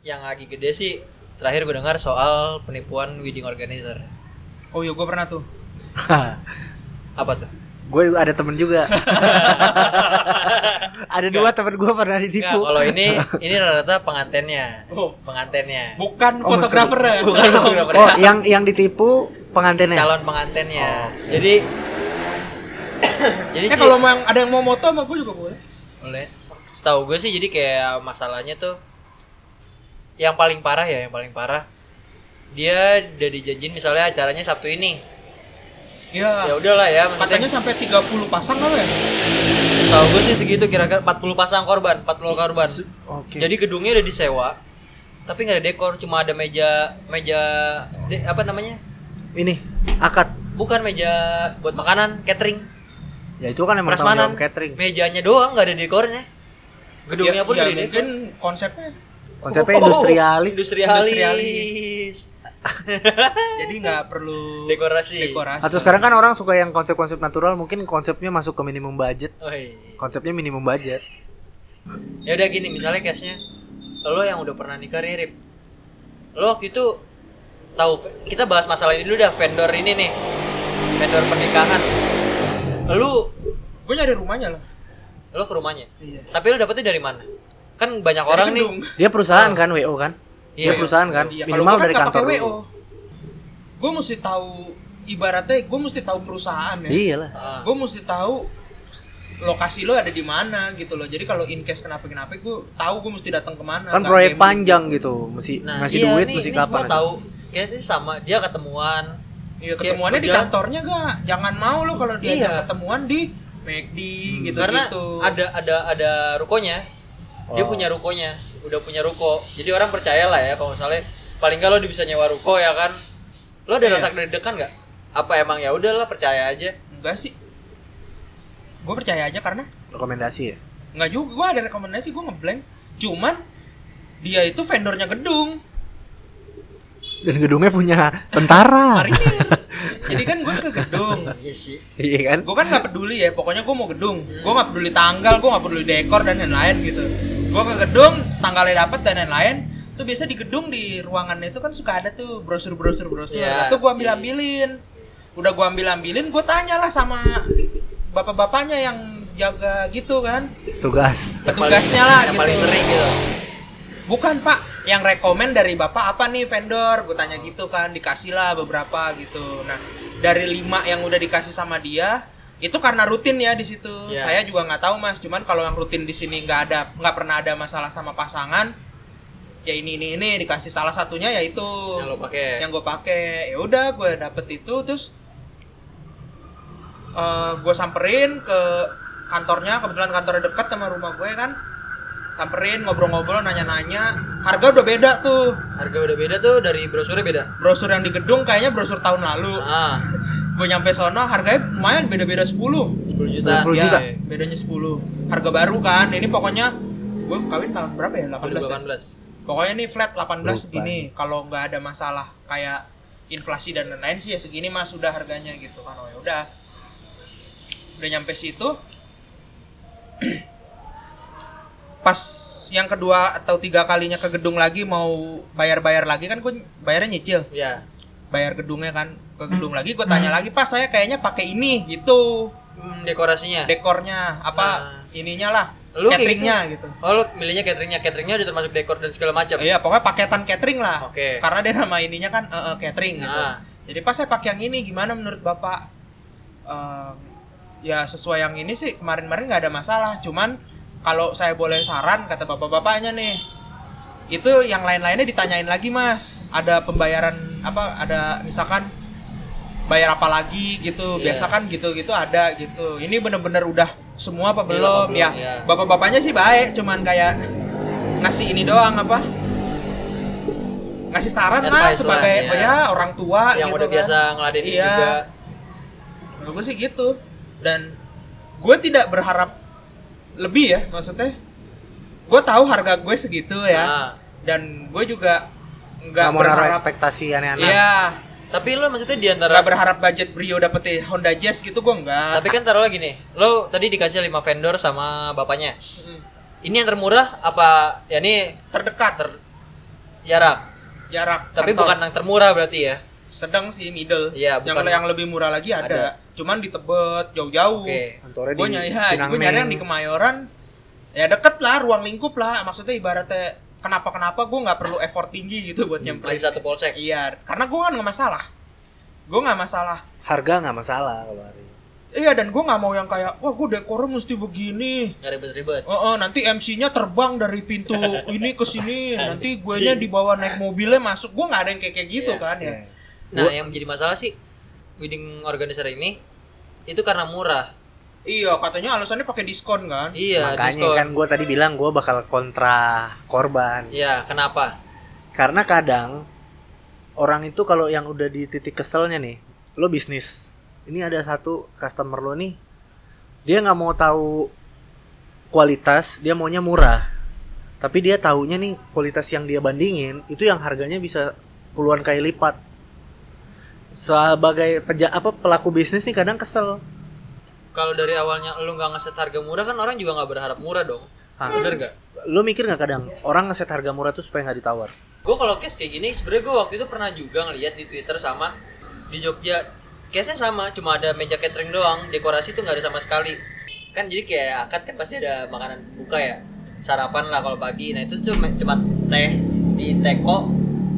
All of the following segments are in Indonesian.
yang lagi gede sih terakhir gue dengar soal penipuan wedding organizer. Oh iya gue pernah tuh. Apa tuh? gue ada temen juga. ada dua temen gue pernah ditipu. kalau ini ini rata-rata pengantennya. Oh. Pengantennya. Bukan Oh, fotografer ya. Bukan fotografer. Oh, yang yang ditipu pengantinnya. calon pengantennya. Oh. Jadi jadi Eh sih kalau mau ada yang mau moto sama gue juga boleh. boleh. Setahu gue sih jadi kayak masalahnya tuh yang paling parah ya, yang paling parah. Dia udah dijanjin misalnya acaranya Sabtu ini. Ya Iya. udahlah ya, Katanya maksudnya sampai 30 pasang apa ya? setahu gue sih segitu kira-kira 40 pasang korban, 40 korban. Oke. Jadi gedungnya udah disewa. Tapi nggak ada dekor, cuma ada meja meja de- apa namanya? ini akad. Bukan meja buat makanan, catering. Ya itu kan emang tanggung Prasmanan. jawab catering. Mejanya doang nggak ada dekornya. Gedungnya Ya- pun ya, ada mungkin dekor. konsepnya. Konsepnya Oh, industrialis. Industrialis. Jadi nggak perlu Dekorasi. dekorasi. Atau sekarang kan orang suka yang konsep-konsep natural, mungkin konsepnya masuk ke minimum budget. Oh, iya. Konsepnya minimum budget. Ya udah gini, misalnya case-nya lo yang udah pernah nikah nih, Rip. Lo waktu itu tahu kita bahas masalah ini dulu dah vendor ini nih. Vendor pernikahan. Lu gue nyari rumahnya lah. lo ke rumahnya. Iya. Tapi lo dapetnya dari mana? Kan banyak orang nih. Dia perusahaan kan WO kan? Iya. Dia perusahaan kan? Iya, kalau Minimal gua dari kan kantor dulu. Gue mesti tahu ibaratnya gue mesti tahu perusahaan ya. Iyalah. Ah. Gue mesti tahu lokasi lo ada di mana gitu loh. Jadi kalau in case kenapa-kenapa gue tahu gue mesti datang ke mana. Kan proyek panjang gitu. Mesti Nah, ngasih iya, duit nih, mesti ini kapan? semua tahu. Kayaknya sih sama dia ketemuan. Iya Kayak ketemuannya di kantornya gak? Jangan mau lo kalau diajak Iya. Hmm, ketemuan di McD gitu Karena gitu. ada ada ada rukonya. Dia punya rukonya, udah punya ruko. Jadi orang percaya lah ya kalau misalnya paling nggak lo bisa nyewa ruko ya kan. Lo ada Iya. rasa deg-degan nggak? Apa emang ya udahlah percaya aja. enggak sih. Gue percaya aja karena Rekomendasi ya? nggak juga gue ada rekomendasi gue ngeblank. Cuman dia itu vendornya gedung. Dan gedungnya punya tentara. Marinir. Jadi kan gue ke gedung. Iya sih. Iya kan? gue kan nggak peduli ya pokoknya gue mau gedung gue nggak peduli tanggal gue nggak peduli dekor dan lain-lain gitu gue ke gedung tanggalnya dapat dan lain-lain. Tuh biasa di gedung di ruangannya itu kan suka ada tuh brosur brosur brosur. Nah, tuh gue ambil ambilin udah gue ambil ambilin gue tanya lah sama bapak-bapaknya yang jaga gitu kan. Tugas. petugasnya lah yang gitu. paling sering gitu. bukan pak. Yang rekomen dari bapak apa nih vendor? Gue tanya gitu kan dikasih lah beberapa gitu. Nah dari lima yang udah dikasih sama dia itu karena rutin ya di situ. Iya. saya juga nggak tahu mas. Cuman kalau yang rutin di sini nggak ada nggak pernah ada masalah sama pasangan ya ini ini ini dikasih salah satunya yaitu Yang lo pakai. yang gue pakai. Ya udah gue dapet itu terus gue samperin ke kantornya. Kebetulan kantornya dekat sama rumah gue kan. Samperin ngobrol-ngobrol nanya-nanya. Harga udah beda tuh. Harga udah beda tuh dari brosurnya beda. brosur yang di gedung kayaknya brosur tahun lalu. Ah, gue nyampe sono harganya lumayan beda-beda 10 10 juta. 10 ya juta. bedanya 10 harga baru kan ini pokoknya gue kawin tahun berapa ya 18 ya 2018. pokoknya nih flat 18 Lupa. segini kalau nggak ada masalah kayak inflasi dan lain-lain sih ya segini mas sudah harganya gitu kan oh ya udah udah nyampe situ pas yang kedua atau tiga kalinya ke gedung lagi mau bayar-bayar lagi kan gue bayarnya nyicil Iya. Bayar gedungnya kan ke gedung lagi gue tanya lagi pas saya kayaknya pakai ini gitu Hmm, dekorasinya. dekornya apa Nah. ininya lah Lu cateringnya gitu, Oh, lo milihnya cateringnya. Cateringnya udah termasuk dekor dan segala macam. Iya pokoknya paketan catering lah Oke. karena dia nama ininya kan eh, eh, catering gitu Nah. jadi pas saya pakai yang ini gimana menurut bapak Ehm, ya sesuai yang ini sih kemarin-kemarin nggak ada masalah cuman kalau saya boleh saran kata bapak-bapaknya nih itu yang lain-lainnya ditanyain lagi mas ada pembayaran apa ada misalkan bayar apa lagi gitu Iya. biasa kan gitu-gitu ada gitu ini bener-bener udah semua apa Iya, belum ya iya. bapak-bapaknya sih baik cuman kayak ngasih ini doang apa ngasih saran lah lah, sebagai iya. oh ya orang tua yang gitu udah kan. biasa ngeladenin Iya. juga. Menurut gue sih gitu dan gue tidak berharap lebih ya maksudnya gue tahu harga gue segitu ya Nah, dan gue juga nggak Nggak mau naruh berharap ekspektasi aneh-aneh. iya tapi lo maksudnya di antara nggak berharap budget Brio dapet Honda Jazz gitu gue nggak Tapi kan taruh lagi nih. Lo tadi dikasih 5 vendor sama bapaknya. Mm. Ini yang termurah apa ya ini terdekat ter jarak jarak tapi kantor. bukan yang termurah berarti ya sedang sih middle Iya, yang bukan- yang lebih murah lagi ada, Ada. cuman di Tebet jauh-jauh oke Kantornya gue nyari ya, nyari yang di Kemayoran ya deket lah ruang lingkup lah maksudnya ibaratnya kenapa kenapa gue nggak perlu effort tinggi gitu buat nyamperin masih satu polsek. Iya karena gue kan nggak masalah. Gue nggak masalah. Harga nggak masalah hari. iya dan gue nggak mau yang kayak wah gue dekornya mesti begini. Ribet-ribet. Oh, oh, nanti MC-nya terbang dari pintu ini ke sini, nanti gue nya dibawa naik mobilnya masuk. Gue nggak ada yang kayak kayak gitu Iya, kan ya. Iya. nah yang menjadi masalah sih wedding organizer ini itu karena murah Iya, katanya alasannya pakai diskon kan. iya Makanya diskon. kan gue tadi bilang gue bakal kontra korban. iya kenapa Karena kadang orang itu kalau yang udah di titik keselnya nih, lo bisnis. Ini ada satu customer lo nih, dia nggak mau tahu kualitas, dia maunya murah. Tapi dia taunya nih kualitas yang dia bandingin itu yang harganya bisa puluhan kali lipat. Sebagai peja apa pelaku bisnis nih kadang kesel. Kalau dari awalnya lu nggak ngeset harga murah kan orang juga nggak berharap murah dong. Ah. bener nggak? Lo mikir nggak kadang orang ngeset harga murah tuh supaya nggak ditawar? gue kalau case kayak gini sebenarnya gue waktu itu pernah juga ngeliat di twitter sama di Jogja. Case nya sama cuma ada meja catering doang dekorasi tuh nggak ada sama sekali. Kan jadi kayak akad kan pasti ada makanan buka ya sarapan lah kalau pagi. Nah itu tuh cuma teh di teko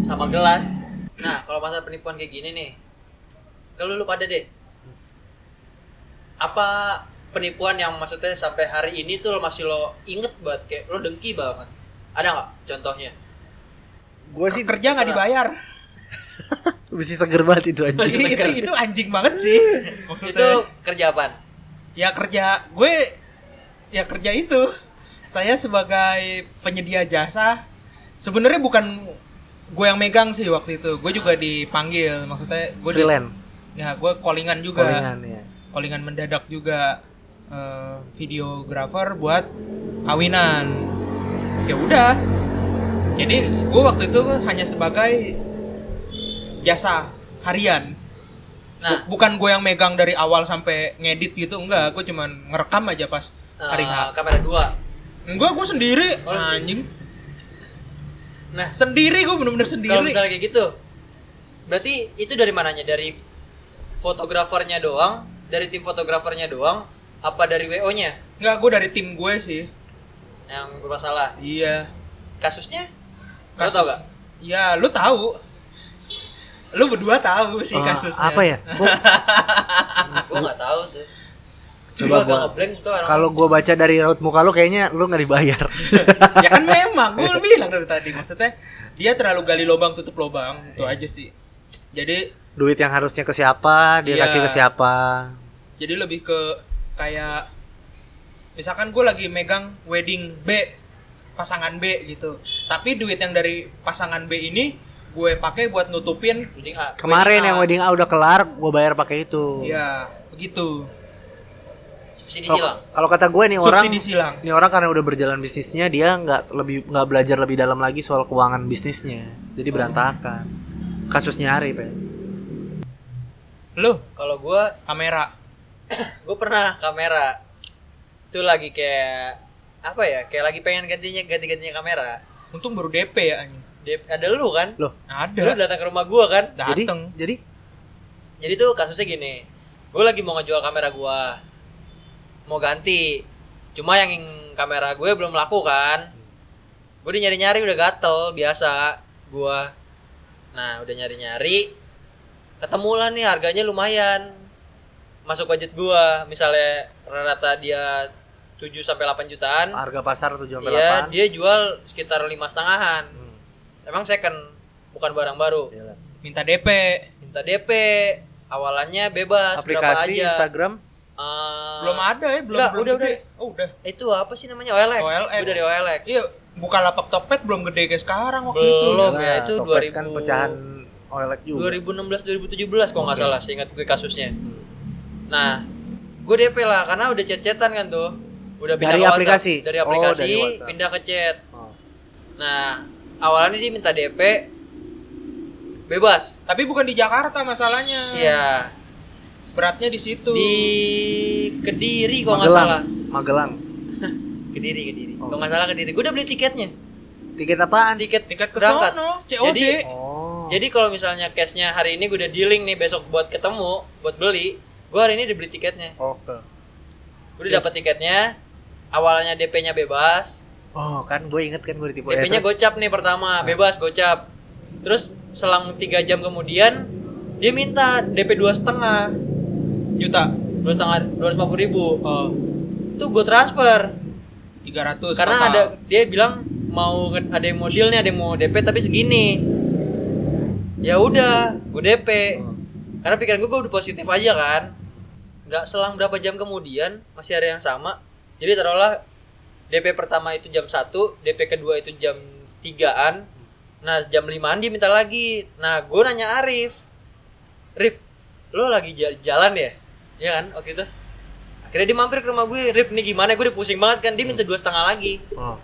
sama gelas. Nah kalau masa penipuan kayak gini nih kalau lu pada deh apa penipuan yang maksudnya sampai hari ini tuh lo masih lo inget banget kayak lo dengki banget ada nggak contohnya Gue sih Kerja nggak dibayar. Mesti seger banget itu anjing. itu, itu itu anjing banget sih. itu Maksudnya. kerja apaan? ya kerja gue ya kerja itu. Saya sebagai penyedia jasa sebenarnya bukan gue yang megang sih waktu itu. Gue juga dipanggil maksudnya gue di- ya gue callingan juga. callingan ya. Callingan mendadak juga eh, videografer buat kawinan. Ya udah. Jadi gue waktu itu hanya sebagai jasa harian. Nah, Bu- bukan gue yang megang dari awal sampai ngedit gitu enggak. Gue cuman ngerekam aja pas hari eh, H kamera dua. enggak gue sendiri. Oh, anjing. Nah, sendiri gue bener-bener kalau sendiri misalnya kayak gitu, berarti itu dari mananya? Dari fotografernya doang, dari tim fotografernya doang, apa dari WO-nya enggak gue dari tim gue sih yang bermasalah? iya Kasusnya? Lo kasus tau gak? ya lu tahu lu berdua tahu sih Oh, kasusnya Apa ya? Gua- Gue nggak tau tuh. Coba Gua gua-. Kalau gue baca dari raut muka lu kayaknya lu nggak dibayar. ya kan memang gue bilang dari tadi maksudnya dia terlalu gali lubang tutup lubang itu aja sih jadi Duit yang harusnya ke siapa, dia Iya. kasih ke siapa. Jadi lebih ke kayak misalkan gue lagi megang wedding B pasangan B gitu tapi duit yang dari pasangan B ini gue pakai buat nutupin Wedding A. Kemarin Wedding yang A. wedding A udah kelar, gue bayar pakai itu. ya begitu Subsidi Kalau silang. kalau kata gue nih orang, subsidi silang ini orang karena udah berjalan bisnisnya, dia nggak lebih nggak belajar lebih dalam lagi soal keuangan bisnisnya, jadi berantakan. Kasusnya Arif ya. lo Kalau gue, kamera gue pernah kamera. Itu lagi kayak apa ya? Kayak lagi pengen gantinya ganti-gantinya kamera. untung baru DP ya anjing Dia, ada lu kan? Loh, Lu ada datang ke rumah gua kan? jadi dateng jadi Jadi tuh kasusnya gini. Gue lagi mau ngejual kamera gua. Mau ganti. Cuma yang kamera gue belum laku kan. Gue udah nyari-nyari udah gatel biasa gua. Nah, udah nyari-nyari ketemu lah nih harganya lumayan. Masuk budget gua. Misalnya rata-rata dia 7 sampai 8 jutaan. harga pasar 7 sampai Iya, 8. dia jual sekitar lima setengahan. Hmm, Emang second, bukan barang baru. iyalah. minta DP Minta DP, awalannya bebas berapa Aplikasi aja. Instagram Eh, belum ada ya belum Enggak, belum udah, gede. udah. oh udah Itu apa sih namanya OLX? OLX. Gue dari OLX. iya buka lapak topet belum gede kayak sekarang waktu itu Belum. Iyalah, ya, itu Topet 2000. kan pecahan OLX juga. 2016 2017 kalau nggak Oke. salah, seingat gue kasusnya. Hmm. Nah, gue DP lah karena udah chat-chatan kan tuh. Udah pindah Dari ke WhatsApp. aplikasi? Dari Oh, aplikasi dari WhatsApp. pindah ke chat. Oh. Nah, awalnya dia minta DP bebas. tapi bukan di Jakarta masalahnya Iya, beratnya di situ di Kediri kalau nggak salah. Magelang. Kediri, Kediri. Oh. Kalau nggak salah Kediri. Gue udah beli tiketnya. Tiket apaan? tiket Tiket ke sono, COD. Jadi Oh. jadi kalau misalnya cashnya hari ini gue udah dealing nih besok buat ketemu, buat beli, gue hari ini udah beli tiketnya. Oke. Gue udah dapat tiketnya. Awalnya DP-nya bebas, Oh, kan gue inget kan gue ditipu. DP-nya Ya, terus? gocap nih pertama, bebas gocap. Terus selang tiga jam kemudian dia minta DP dua setengah, juta. dua setengah, dua ratus ribu. Oh, Itu gue transfer 300 karena total. ada dia bilang mau ada yang mau deal nih, ada yang mau DP tapi segini. Ya udah, gue DP. Oh. Karena pikiran gue gue udah positif aja kan. Nggak selang berapa jam kemudian masih ada yang sama. Jadi taruhlah DP pertama itu jam 1, DP kedua itu jam 3-an. Nah, jam 5-an dia minta lagi. Nah, gue nanya Arif. Rif, lo lagi ja- jalan ya? Iya kan waktu itu? Akhirnya dia mampir ke rumah gue, Rif nih gimana? Gue udah pusing banget kan, dia minta dua setengah lagi. Oh.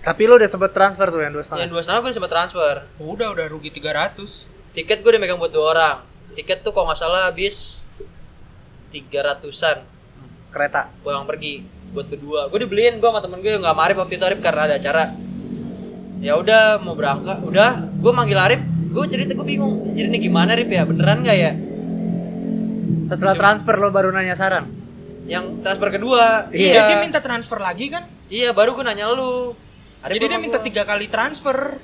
Tapi lo udah sempet transfer tuh yang dua Yang setengah. dua setengah gue udah sempat transfer. Udah udah rugi 300. Tiket gue udah megang buat dua orang. Tiket tuh kalau nggak salah habis 300-an. Kereta. pulang pergi buat berdua gue dibeliin gue sama temen gue nggak sama Arif waktu itu Arif karena ada acara ya udah mau berangkat udah gue manggil Arif gue cerita gue bingung jadi ini gimana Arif ya beneran nggak ya Setelah transfer lo baru nanya saran. yang transfer kedua Iya, iya Dia minta transfer lagi kan? iya baru gue nanya lu Arif Jadi dia minta gua. tiga kali transfer.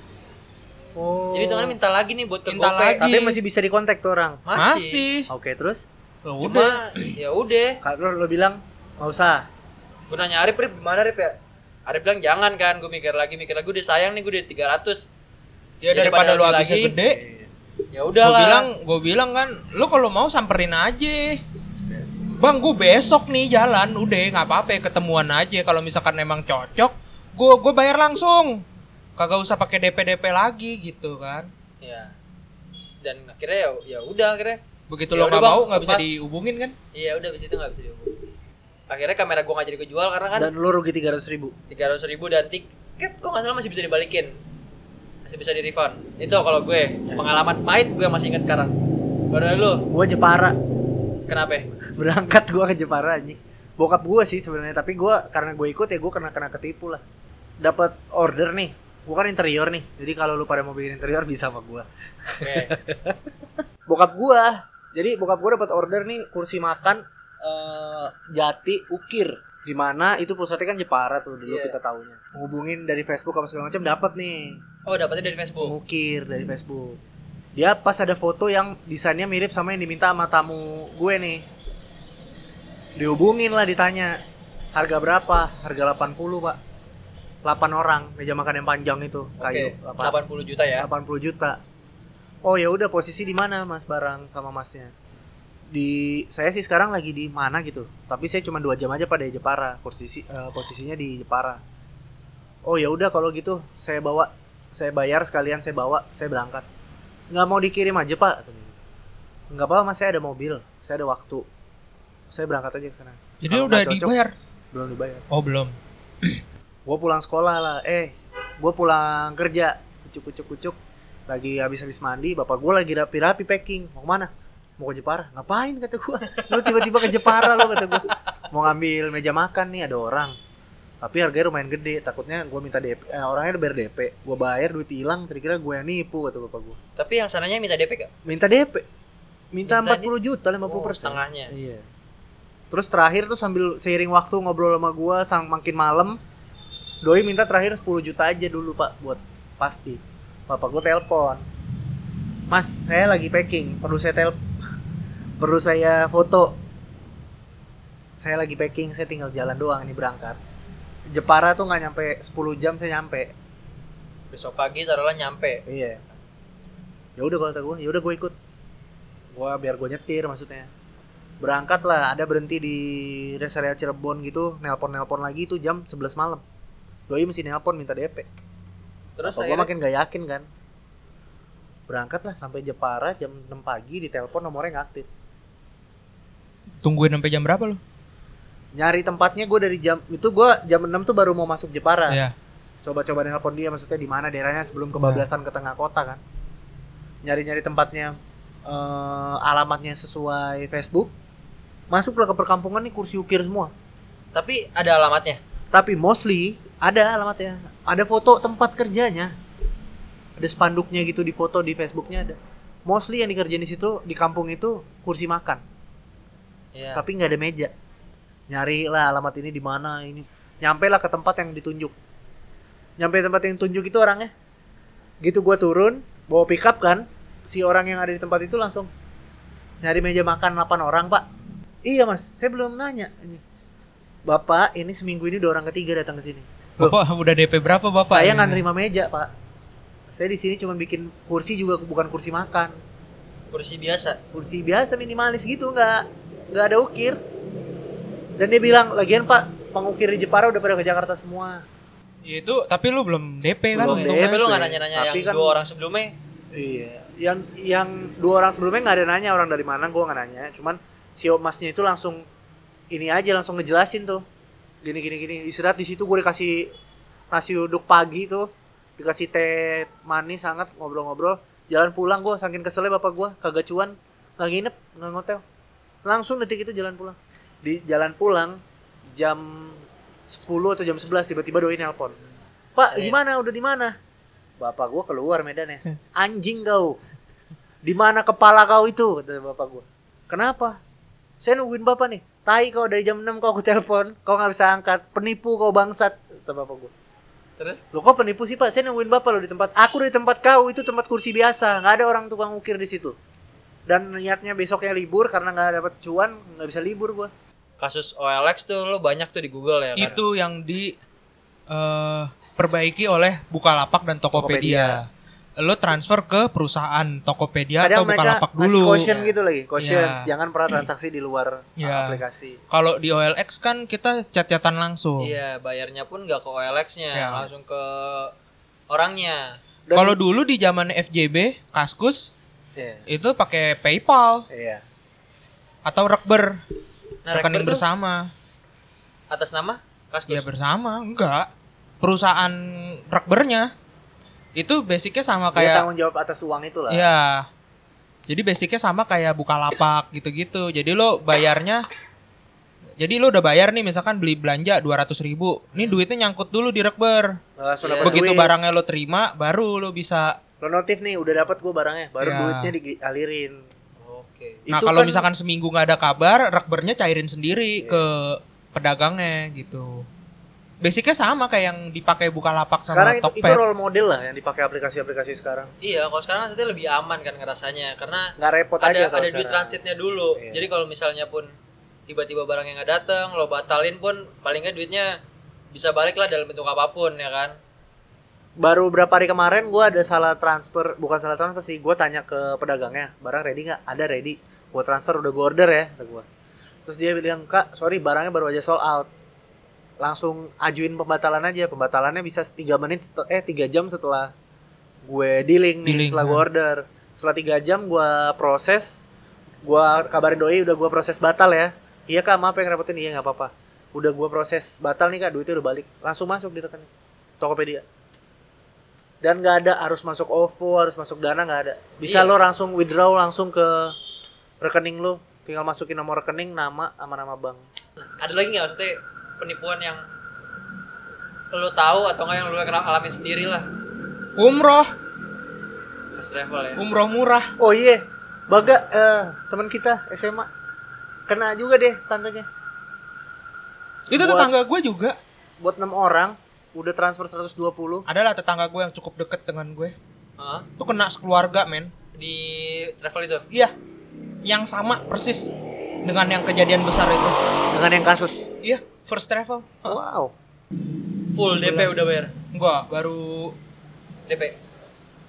Oh. jadi tangannya minta lagi nih buat ke Minta GoPay. lagi. Tapi masih bisa dikontak tuh orang. masih, Oke, terus? Cuma ya udah Kalau lo bilang nggak usah. gue nanya Arif Arif gimana Arif ya Arif bilang jangan kan gue mikir lagi mikir lagi gue udah sayang nih gue udah 300 Ya Daripada daripada lu lagi habisnya gede. ya Gue udah lah bilang, gue bilang kan, lu kalau mau samperin aja. Bang, gue besok nih jalan, udah nggak apa-apa, ketemuan aja. Kalau misalkan emang cocok, gue gue bayar langsung. Kagak usah pakai DP DP lagi gitu kan. ya dan akhirnya ya ya udah akhirnya Begitu Ya lo nggak mau nggak bisa dihubungin kan? Iya udah abis itu nggak bisa dihubungin. Akhirnya kamera gua nggak jadi kejual karena kan Dan lo rugi 300 ribu. tiga ratus ribu dan tiket kok nggak salah masih bisa dibalikin, masih bisa di refund. Itu kalau gue pengalaman pahit gue masih ingat sekarang. Baru lu Gue Jepara. kenapa? Berangkat gue ke Jepara anjing. Bokap gue sih sebenarnya, tapi gue karena gue ikut ya gue kena kena ketipu lah. Dapat order nih. Gue kan interior nih. Jadi kalau lu pada mau bikin interior bisa sama gue. Oke. Bokap gue. Jadi bokap gue dapat order nih kursi makan eh, Jati Ukir. di mana itu pusatnya kan Jepara tuh dulu Iya. kita tahunya. Menghubungin dari Facebook apa segala macam dapat nih. Oh dapatnya dari Facebook. Mengukir dari Facebook. Dia pas ada foto yang desainnya mirip sama yang diminta sama tamu gue nih. Dihubungin lah ditanya. Harga berapa? Harga 80, Pak. 8 orang meja makan yang panjang itu kayu Oke. 8, 80 juta ya. 80 juta. Oh ya udah posisi di mana Mas barang sama Masnya? Di saya sih sekarang lagi di mana gitu. Tapi saya cuma dua jam aja pada Jepara. Posisi eh, posisinya di Jepara. Oh ya udah kalau gitu saya bawa saya bayar sekalian saya bawa saya berangkat. Nggak mau dikirim aja Pak. katanya. Nggak apa-apa Mas saya ada mobil, saya ada waktu. Saya berangkat aja ke sana. Jadi Kalau udah cocok, dibayar. Belum dibayar. Oh, belum. Gue pulang sekolah lah. Eh, gue pulang kerja. Kucuk kucuk kucuk. Lagi habis-habis mandi. Bapak gue lagi rapi-rapi packing. Mau ke mana? Mau ke Jepara. Ngapain kata gue? Lu tiba-tiba ke Jepara lo kata gue. Mau ngambil meja makan nih ada orang. Tapi harganya lumayan gede. Takutnya gue minta DP. Eh, orangnya udah bayar DP. Gue bayar duit hilang. Kira-kira gue yang nipu kata bapak gue. Tapi yang sananya minta DP gak? Minta DP. Minta, Minta 40 juta 50 Oh, persen. setengahnya. Iya. Terus terakhir tuh sambil seiring waktu ngobrol sama gua sang makin malam, doi minta terakhir 10 juta aja dulu pak buat pasti. Bapak gua telepon, Mas saya lagi packing, perlu saya tel, perlu saya foto. Saya lagi packing, saya tinggal jalan doang ini berangkat. Jepara tuh nggak nyampe 10 jam saya nyampe. Besok pagi taruhlah nyampe. Iya. Ya udah kalau kata gue, ya udah gue ikut. Gua biar gue nyetir maksudnya. Berangkat lah, ada berhenti di rest area Cirebon gitu, nelpon-nelpon lagi itu jam 11 malam. Doi mesti nelpon minta DP. Terus gue makin gak yakin kan. Berangkat lah sampai Jepara jam 6 pagi ditelepon nomornya nggak aktif. Tungguin sampai jam berapa lo? Nyari tempatnya gue dari jam itu gue jam 6 tuh baru mau masuk Jepara. Iya. coba-coba nelpon dia maksudnya di mana daerahnya sebelum kebablasan ke tengah kota kan nyari-nyari tempatnya eh, alamatnya sesuai Facebook masuklah ke perkampungan nih kursi ukir semua tapi ada alamatnya. tapi mostly ada alamatnya ada foto tempat kerjanya. Ada spanduknya gitu di foto di Facebooknya ada. Mostly yang dikerjain di situ di kampung itu kursi makan. Iya. tapi nggak ada meja. Nyari lah alamat ini di mana ini. Nyampe lah ke tempat yang ditunjuk. Nyampe tempat yang ditunjuk itu orangnya. Gitu gua turun bawa pickup kan. Si orang yang ada di tempat itu langsung nyari meja makan 8 orang pak. Iya mas. Saya belum nanya. Ini bapak ini seminggu ini udah orang ketiga datang ke sini Loh, Bapak udah DP berapa bapak? saya nggak nerima meja pak saya di sini cuma bikin kursi juga bukan kursi makan Kursi biasa. kursi biasa minimalis gitu nggak nggak ada ukir dan dia bilang lagian pak pengukir di Jepara udah pada ke Jakarta semua Ya itu tapi lu belum DP kan? Belum untungnya. Tapi lu DP. nggak nanya-nanya Tapi yang kan- dua orang sebelumnya. iya yang yang dua orang sebelumnya nggak ada nanya orang dari mana gua nggak nanya cuman si masnya itu langsung ini aja langsung ngejelasin tuh gini gini gini. Istirahat di situ gue dikasih nasi uduk pagi tuh. Dikasih teh manis sangat ngobrol-ngobrol. Jalan pulang gue saking keselnya bapak gue kagak cuan. Nggak nginep nggak ngotel. Langsung detik itu jalan pulang. Di jalan pulang jam 10 atau jam 11 tiba-tiba doi nelpon. Pak Iya. gimana? Udah di mana? Bapak gue keluar Medan ya anjing kau. Di mana kepala kau itu? kata bapak gue kenapa? Saya nungguin bapak nih tai kau dari jam 6 kau aku telepon kau nggak bisa angkat penipu kau bangsat kata bapak gue Terus? Lo kok penipu sih pak? Saya nungguin bapak lo di tempat. Aku dari tempat kau itu tempat kursi biasa. nggak ada orang tukang ukir di situ. Dan niatnya besoknya libur karena nggak dapat cuan nggak bisa libur gua. Kasus OLX tuh lo banyak tuh di Google ya kan? Itu yang di eh, perbaiki oleh Bukalapak dan Tokopedia. Lo transfer ke perusahaan Tokopedia atau Bukalapak dulu. caution gitu lagi. Caution. Iya. Jangan pernah transaksi di luar Iya. aplikasi. Kalau di OLX kan kita chat-chatan langsung. Iya, bayarnya pun nggak ke OLX-nya, Ya. langsung ke orangnya. Kalau dulu di zaman FJB, Kaskus Iya. itu pakai PayPal Iya. atau Rekber, Nah, rekening Rekber bersama. atas nama Kaskus. Ya bersama, enggak. Perusahaan Rekbernya itu basicnya sama Dia kayak tanggung jawab atas uang itu lah. Iya. Jadi basicnya sama kayak Bukalapak gitu-gitu. Jadi lo bayarnya jadi lo udah bayar nih misalkan beli belanja 200 ribu. Nih duitnya nyangkut dulu di Rekber. Dapat Begitu duit. barangnya lo terima baru lo bisa. Lo notif nih udah dapat gua barangnya. Baru Iya. duitnya dialirin. Oke. Nah kalau kan- misalkan seminggu nggak ada kabar, Rekbernya cairin sendiri ke pedagangnya gitu. Basicnya sama kayak yang dipakai Bukalapak sama Sekarang itu, itu role model lah yang dipakai aplikasi-aplikasi sekarang. Iya, kalau sekarang nanti lebih aman kan ngerasanya karena Nggak repot ada aja kalau ada duit transitnya dulu. Iya. Jadi kalau misalnya pun tiba-tiba barang yang nggak datang, lo batalin pun paling nggak duitnya bisa balik lah dalam bentuk apa pun ya kan. baru berapa hari kemarin gua ada salah transfer bukan salah transfer sih gue tanya ke pedagangnya barang ready nggak ada ready gue transfer udah gue order ya kata gua terus dia bilang kak sorry barangnya baru aja sold out langsung ajuin pembatalan aja. Pembatalannya bisa 3 menit eh 3 jam setelah gue dealing nih Dealing, setelah gue nah. order. Setelah 3 jam gua proses gua kabarin doi udah gua proses batal ya. Iya kak maaf yang repotin. Iya nggak apa-apa. Udah gua proses batal nih kak. Duitnya udah balik. Langsung masuk di rekening Tokopedia. Dan nggak ada harus masuk OVO harus masuk Dana nggak ada. Bisa Iya. lo langsung withdraw langsung ke rekening lo. Tinggal masukin nomor rekening nama sama nama bank. Ada lagi nggak? Maksudnya penipuan yang lo tahu atau nggak yang lo kenal alamin sendiri lah Umroh, pas travel ya. umroh murah. oh iya baga eh, teman kita SMA kena juga deh tantenya Itu Buat- tetangga gue juga. buat enam orang udah transfer 120 Adalah tetangga gue yang cukup deket dengan gue. Hah? Itu kena sekeluarga, men. di travel itu. Iya. Yang sama persis dengan yang kejadian besar itu. dengan yang kasus Iya, first travel. wow Full DP udah bayar. Enggak, baru DP.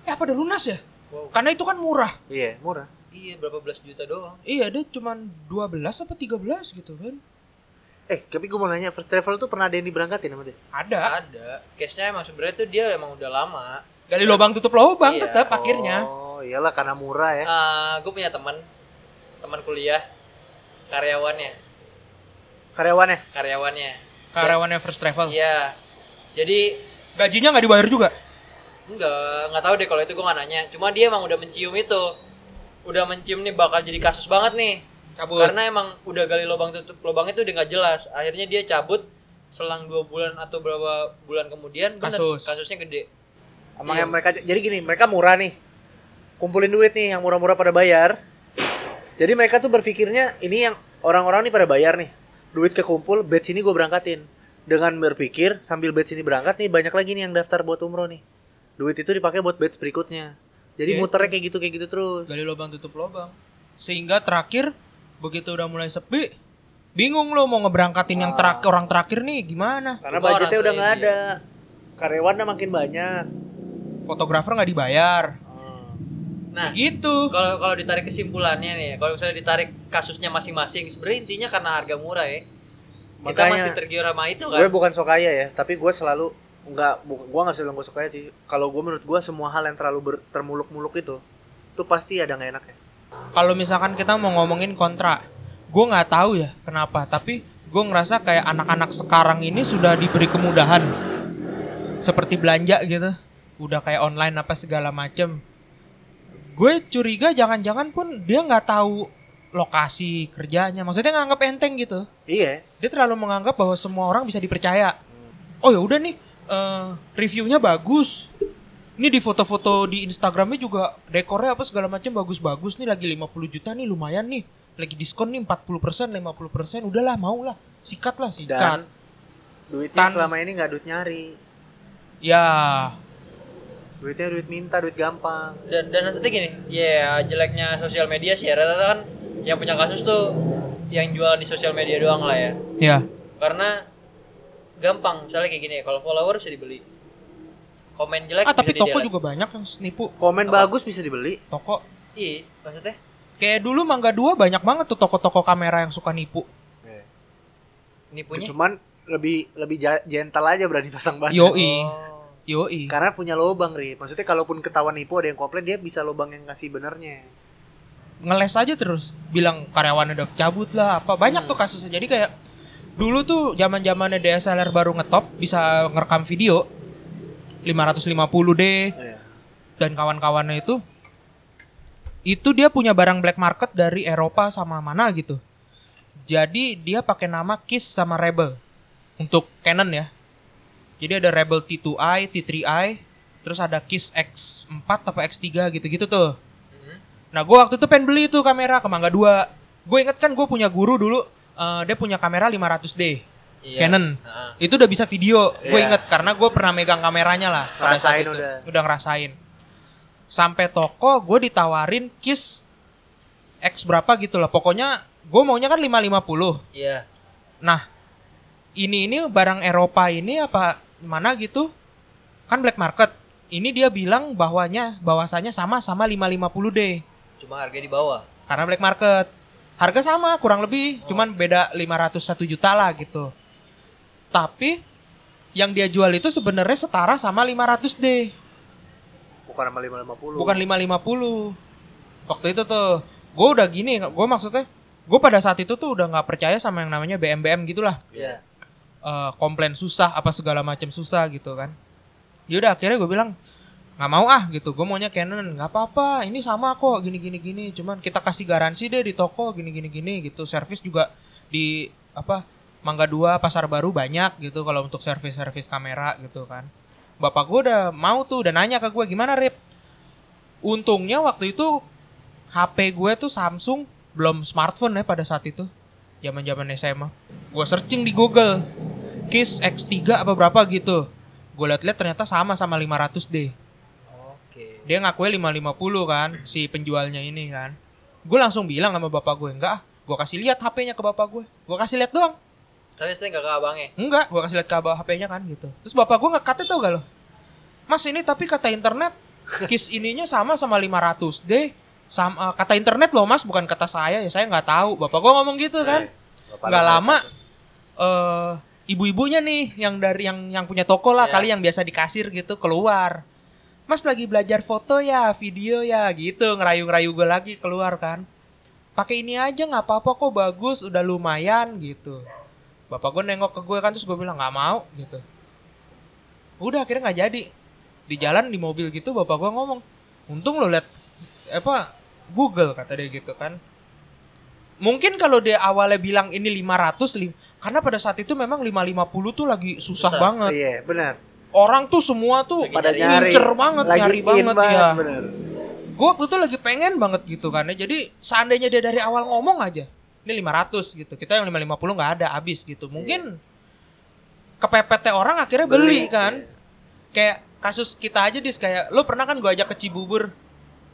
eh apa udah lunas ya? Wow. Karena itu kan murah. iya murah Iya, berapa belas juta doang. Iya, dia cuman 12 apa 13 gitu kan. eh tapi gue mau nanya first travel tuh pernah ada yang diberangkatin sama dia Ada. Ada. Case-nya emang sebenarnya tuh dia emang udah lama. Gali lubang tutup lubang Iya. tetap akhirnya. oh iyalah karena murah ya gue punya teman teman kuliah karyawannya karyawannya karyawannya Karyawannya first travel. iya jadi Gajinya nggak dibayar juga. enggak nggak tahu deh kalau itu gue nggak nanya cuma dia emang udah mencium itu udah mencium nih bakal jadi kasus banget nih Cabut. karena emang udah gali lubang tutup lubang itu udah nggak jelas akhirnya dia cabut selang dua bulan atau berapa bulan kemudian bener, Kasus. kasusnya gede Emang Iya. yang mereka jadi gini, mereka murah nih. Kumpulin duit nih yang murah-murah pada bayar. Jadi mereka tuh berpikirnya ini yang orang-orang nih pada bayar nih. Duit kekumpul, batch ini gue berangkatin. Dengan berpikir sambil batch ini berangkat nih banyak lagi nih yang daftar buat umroh nih. Duit itu dipakai buat batch berikutnya. Jadi Oke. muternya kayak gitu kayak gitu terus. gali lubang tutup lubang sehingga terakhir begitu udah mulai sepi bingung lo mau ngeberangkatin yang terakhir orang terakhir nih gimana Karena budgetnya udah nggak ada. Karyawannya makin banyak. fotografer nggak dibayar nah gitu kalau kalau ditarik kesimpulannya nih kalau misalnya ditarik kasusnya masing-masing sebenarnya intinya karena harga murah ya. Kita Makanya masih tergiur sama itu gue kan bukan sok kaya ya tapi gue selalu nggak gue nggak bisa bilang gue sok kaya sih. Kalau gue menurut gue semua hal yang terlalu ber- termuluk-muluk itu itu pasti ada nggak enaknya. Kalau misalkan kita mau ngomongin kontra gue nggak tahu ya kenapa tapi gue ngerasa kayak anak-anak sekarang ini sudah diberi kemudahan. Seperti belanja gitu udah kayak online apa segala macem gue curiga jangan-jangan pun dia nggak tahu lokasi kerjanya. Maksudnya nganggap enteng gitu. Iya. Dia terlalu menganggap bahwa semua orang bisa dipercaya. Oh ya udah nih eh, reviewnya bagus. Ini di foto-foto di Instagramnya juga dekornya apa segala macam bagus-bagus nih lagi 50 juta nih lumayan nih. Lagi diskon nih 40% 50% udahlah mau lah. Sikat lah sikat. Dan duitnya Tan- selama ini nggak duit nyari. Ya duitnya duit minta duit gampang. Dan dan maksudnya gini ya jeleknya sosial media sih ya rata-rata kan yang punya kasus tuh yang jual di sosial media doang lah ya. Ya karena gampang misalnya kayak gini kalau follower bisa dibeli. Komen jelek ah tapi bisa toko juga banyak yang nipu komen Apa? bagus bisa dibeli. Toko. Iya maksudnya? Kayak dulu Mangga Dua banyak banget tuh toko-toko kamera yang suka nipu. Nipunya? Cuman lebih lebih gentle aja berani pasang banner yoi. Oh. Yoi. Karena punya lobang ri. Maksudnya kalaupun ketahuan nipu ada yang komplain dia bisa lobang yang ngasih benernya. Ngeles aja terus. Bilang karyawan udah cabut lah apa. Banyak tuh kasusnya. Jadi kayak dulu tuh zaman zamannya DSLR baru ngetop bisa ngerekam video. 550D Iya. dan kawan-kawannya itu itu dia punya barang black market dari Eropa sama mana gitu. Jadi dia pakai nama Kiss sama Rebel. Untuk Canon ya jadi ada Rebel T2i T3i terus ada Kiss X4 atau X3 gitu-gitu tuh Mhm. Nah, gue waktu itu pengen beli tuh kamera ke Mangga 2. Gue inget kan gue punya guru dulu, eh, dia punya kamera 500D. Iya. Canon. Heeh. Itu udah bisa video. Gue Iya. inget karena gue pernah megang kameranya lah pada saat Ngerasain itu. udah. ngerasain. Sampai toko gue ditawarin Kiss X berapa gitu lah. Pokoknya gue maunya kan 550. iya Nah, ini ini barang Eropa ini apa mana gitu? Kan black market. Ini dia bilang bahwanya bahwasanya sama sama 550D cuma harga di bawah. Karena black market. Harga sama kurang lebih. Cuman beda 501 juta lah gitu. Tapi yang dia jual itu sebenarnya setara sama 500D bukan sama 550 bukan 550 waktu itu tuh gue udah gini gue maksudnya gue pada saat itu tuh udah nggak percaya sama yang namanya BM-BM gitulah. Iya Eh, komplain susah apa segala macam susah gitu kan. Yaudah akhirnya gue bilang nggak mau ah gitu. Gue maunya Canon. Nggak apa-apa ini sama kok gini gini gini. Cuman kita kasih garansi deh di toko gini gini gini gitu. Servis juga di apa Mangga Dua Pasar Baru banyak gitu kalau untuk servis servis kamera gitu kan. Bapak gue udah mau tuh udah nanya ke gue gimana Rip? Untungnya waktu itu HP gue tuh Samsung belum smartphone ya pada saat itu zaman zaman SMA gue searching di Google Kiss X3 apa berapa gitu. Gue liat-liat ternyata sama sama 500D oke. Dia ngakuin 550 kan si penjualnya ini kan. Gue langsung bilang sama bapak gue enggak gue kasih lihat HP-nya ke bapak gue gue kasih lihat doang. Tapi saya nggak ke abangnya? Enggak gue kasih lihat ke abang HP-nya kan gitu. Terus bapak gue nggak kata tau gak lo? Mas ini tapi kata internet Kiss ininya sama sama 500D sama kata internet loh mas bukan kata saya ya saya nggak tahu. Bapak gue ngomong gitu kan. Bapak nggak lama eh ibu-ibunya nih yang dari yang yang punya toko lah Ya. kali yang biasa di kasir gitu keluar. Mas lagi belajar foto ya video ya gitu ngerayu-ngerayu gue lagi keluar kan. Pakai ini aja nggak apa-apa kok bagus udah lumayan gitu. Bapak gue nengok ke gue kan terus gue bilang nggak mau gitu. Udah akhirnya nggak jadi. Di jalan di mobil gitu bapak gue ngomong untung lo liat apa Google kata dia gitu kan. Mungkin kalau dia awalnya bilang ini 500 lim- karena pada saat itu memang 550 tuh lagi susah, Susah. banget Iya, benar. orang tuh semua tuh Lagi Pada nyari. nyari. Incer banget, Lagi nyari in banget, ya. benar. gue waktu itu lagi pengen banget gitu kan ya. jadi seandainya dia dari awal ngomong aja ini 500 gitu kita yang 550 nggak ada habis gitu mungkin kepepetnya orang akhirnya beli, Beli, kan iya. kayak kasus kita aja dis kayak lo pernah kan gue ajak ke Cibubur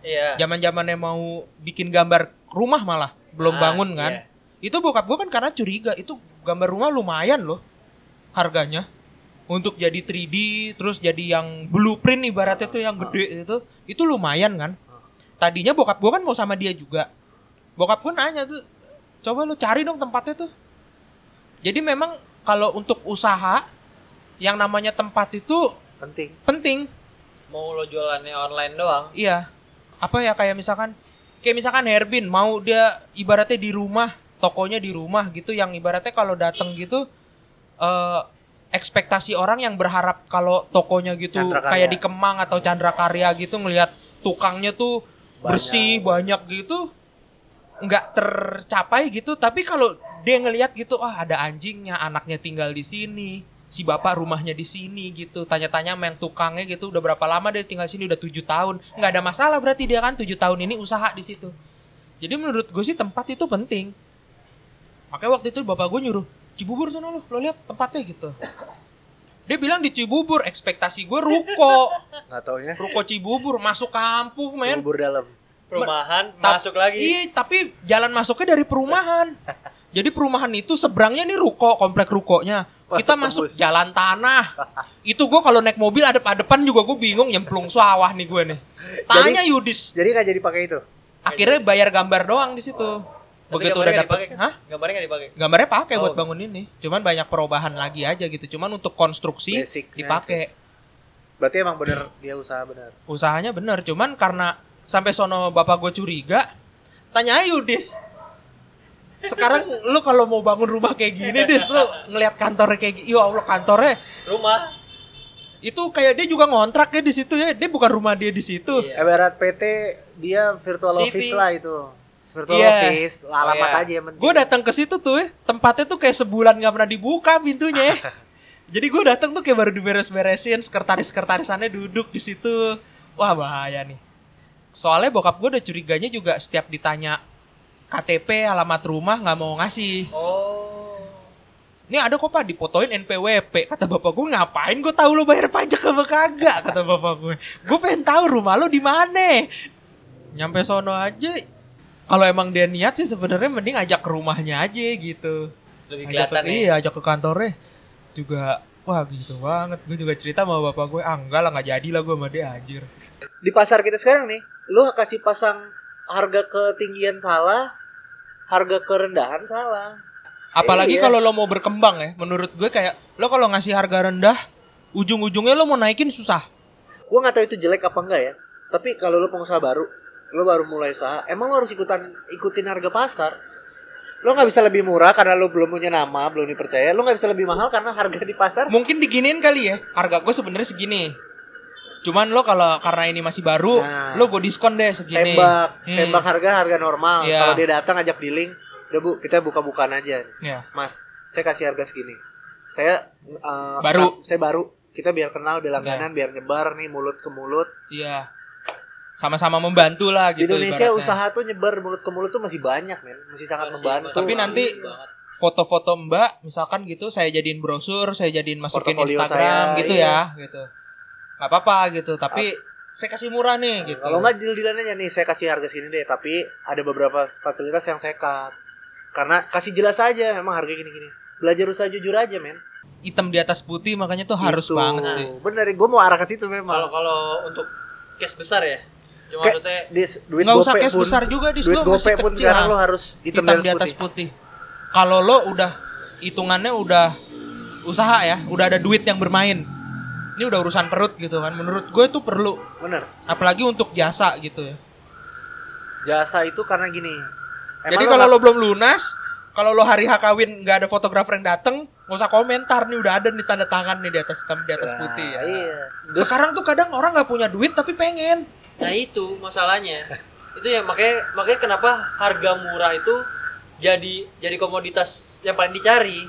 Iya. zaman zamannya mau bikin gambar rumah malah belum Ah, bangun kan iya. Itu bokap gue kan karena curiga. Itu gambar rumah lumayan loh harganya. Untuk jadi 3D terus jadi yang blueprint ibaratnya tuh yang gede itu itu lumayan kan. Tadinya bokap gue kan mau sama dia juga. Bokap gue nanya tuh coba lu cari dong tempatnya tuh. Jadi memang kalau untuk usaha yang namanya tempat itu Penting. penting. Mau lo jualannya online doang. Iya. Apa ya kayak misalkan kayak misalkan Herbin mau dia ibaratnya di rumah, tokonya di rumah gitu yang ibaratnya kalau datang gitu eh ekspektasi orang yang berharap kalau tokonya gitu kayak di Kemang atau Chandra Karya gitu ngelihat tukangnya tuh bersih banyak gitu nggak tercapai gitu. Tapi kalau dia ngelihat gitu ah ada anjingnya anaknya tinggal di sini si bapak rumahnya di sini gitu. Tanya-tanya sama yang tukangnya gitu udah berapa lama dia tinggal di sini? Udah tujuh tahun. Nggak ada masalah berarti dia kan tujuh tahun ini usaha di situ. Jadi menurut gue sih tempat itu penting makanya waktu itu bapak gue nyuruh Cibubur sana lo lo lihat tempatnya gitu dia bilang di Cibubur ekspektasi gue ruko Nggak taunya. ruko Cibubur masuk kampung men Bubur dalam. Perumahan Tap- masuk lagi. Iya, tapi jalan masuknya dari perumahan. Jadi perumahan itu seberangnya nih ruko, komplek rukonya. Kita Masuk masuk tembus. jalan tanah. Itu gua kalau naik mobil ada depan juga gue bingung nyemplung sawah nih gue nih. Tanya Yudis. Jadi nggak jadi pakai itu. Akhirnya bayar gambar doang di situ. Tapi Begitu gambarnya udah dipakai kan? hah? Gambarnya nggak dipakai. Gambarnya pakai buat Oh. bangun ini. Cuman banyak perubahan lagi aja gitu. Cuman untuk konstruksi dipakai. Berarti emang bener dia usaha bener. Usahanya bener, cuman karena sampai sono bapak gue curiga, tanya Yudis. Sekarang lu kalau mau bangun rumah kayak gini, Dis, lu ngelihat kantornya kayak gini, ya Allah kantornya Rumah. itu kayak dia juga ngontrak ya di situ ya, dia bukan rumah dia di situ. Iya. Ibarat PT dia virtual CV. office lah itu. Virtual Iya. office, alamat iya. aja yang penting. Gue datang ke situ tuh, ya, tempatnya tuh kayak sebulan nggak pernah dibuka pintunya. ya. Jadi gue datang tuh kayak baru diberes-beresin, sekretaris-sekretarisannya duduk di situ. Wah bahaya nih. Soalnya bokap gue udah curiganya juga setiap ditanya KTP, alamat rumah nggak mau ngasih. Oh. Ini ada kok pak dipotoin NPWP Kata bapak gue ngapain gue tahu lo bayar pajak apa kagak Kata bapak gue Gue pengen tahu rumah lo di mana Nyampe sono aja Kalau emang dia niat sih sebenarnya mending ajak ke rumahnya aja gitu Lebih Ajak kelihatan ke, ya. Iya ajak ke kantornya Juga Wah gitu banget Gue juga cerita sama bapak gue Ah enggak lah gak jadi lah gue sama dia anjir Di pasar kita sekarang nih, lu kasih pasang harga ketinggian salah, harga kerendahan salah. Apalagi Iya. kalau lo mau berkembang ya Menurut gue kayak Lo kalau ngasih harga rendah Ujung-ujungnya lo mau naikin susah Gua nggak tahu itu jelek apa enggak ya. Tapi kalau lu pengusaha baru, lu baru mulai usaha, emang lu harus ikutan ikutin harga pasar. Lu nggak bisa lebih murah karena lu belum punya nama, belum dipercaya. Lu nggak bisa lebih mahal karena harga di pasar mungkin diginiin kali ya harga gue sebenarnya segini cuman lo kalau karena ini masih baru Nah. lo gue diskon deh segini tembak, Hmm. tembak harga harga normal. Iya. Kalau dia datang ajak dealing, udah bu kita buka-bukaan aja. ya Mas, saya kasih harga segini. Saya eh, Baru. Saya baru. Kita biar kenal, biar langganan, biar nyebar nih mulut ke mulut. iya sama-sama membantu lah Di gitu Indonesia ibaratnya. usaha tuh nyebar mulut ke mulut tuh masih banyak, men. Masih sangat Masih, membantu. Tapi nanti banget. foto-foto mbak misalkan gitu saya jadiin brosur saya jadiin masukin Portofolio Instagram saya, gitu iya. ya gitu nggak apa-apa gitu tapi saya kasih murah nih gitu Kalau nggak deal-dealan aja nih, saya kasih harga segini deh. Tapi ada beberapa fasilitas yang saya cut. Karena kasih jelas aja, memang harga gini-gini. Belajar usaha jujur aja, men. hitam di atas putih makanya tuh harus Gitu. banget sih Bener, gue mau arah ke situ Kalau memang. kalau untuk cash besar ya. Cuma Kayak maksudnya di- duit nggak usah cash pun- besar juga di duit lo gope masih pun kecil sekarang lo harus hitam, hitam, di atas putih. Kalau lo udah hitungannya udah usaha ya, udah ada duit yang bermain. Ini udah urusan perut gitu kan. Menurut gue itu perlu, Bener. apalagi untuk jasa gitu ya. Jasa itu karena gini. emang Jadi lo kalau nggak- lo belum lunas, kalau lo hari H kawin nggak ada fotografer yang dateng, nggak usah komentar nih udah ada nih tanda tangan nih di atas hitam di atas Nah, putih ya. Iya. Terus Sekarang tuh kadang orang nggak punya duit tapi pengen. Nah itu masalahnya. itu ya makanya makanya kenapa harga murah itu jadi jadi komoditas yang paling dicari.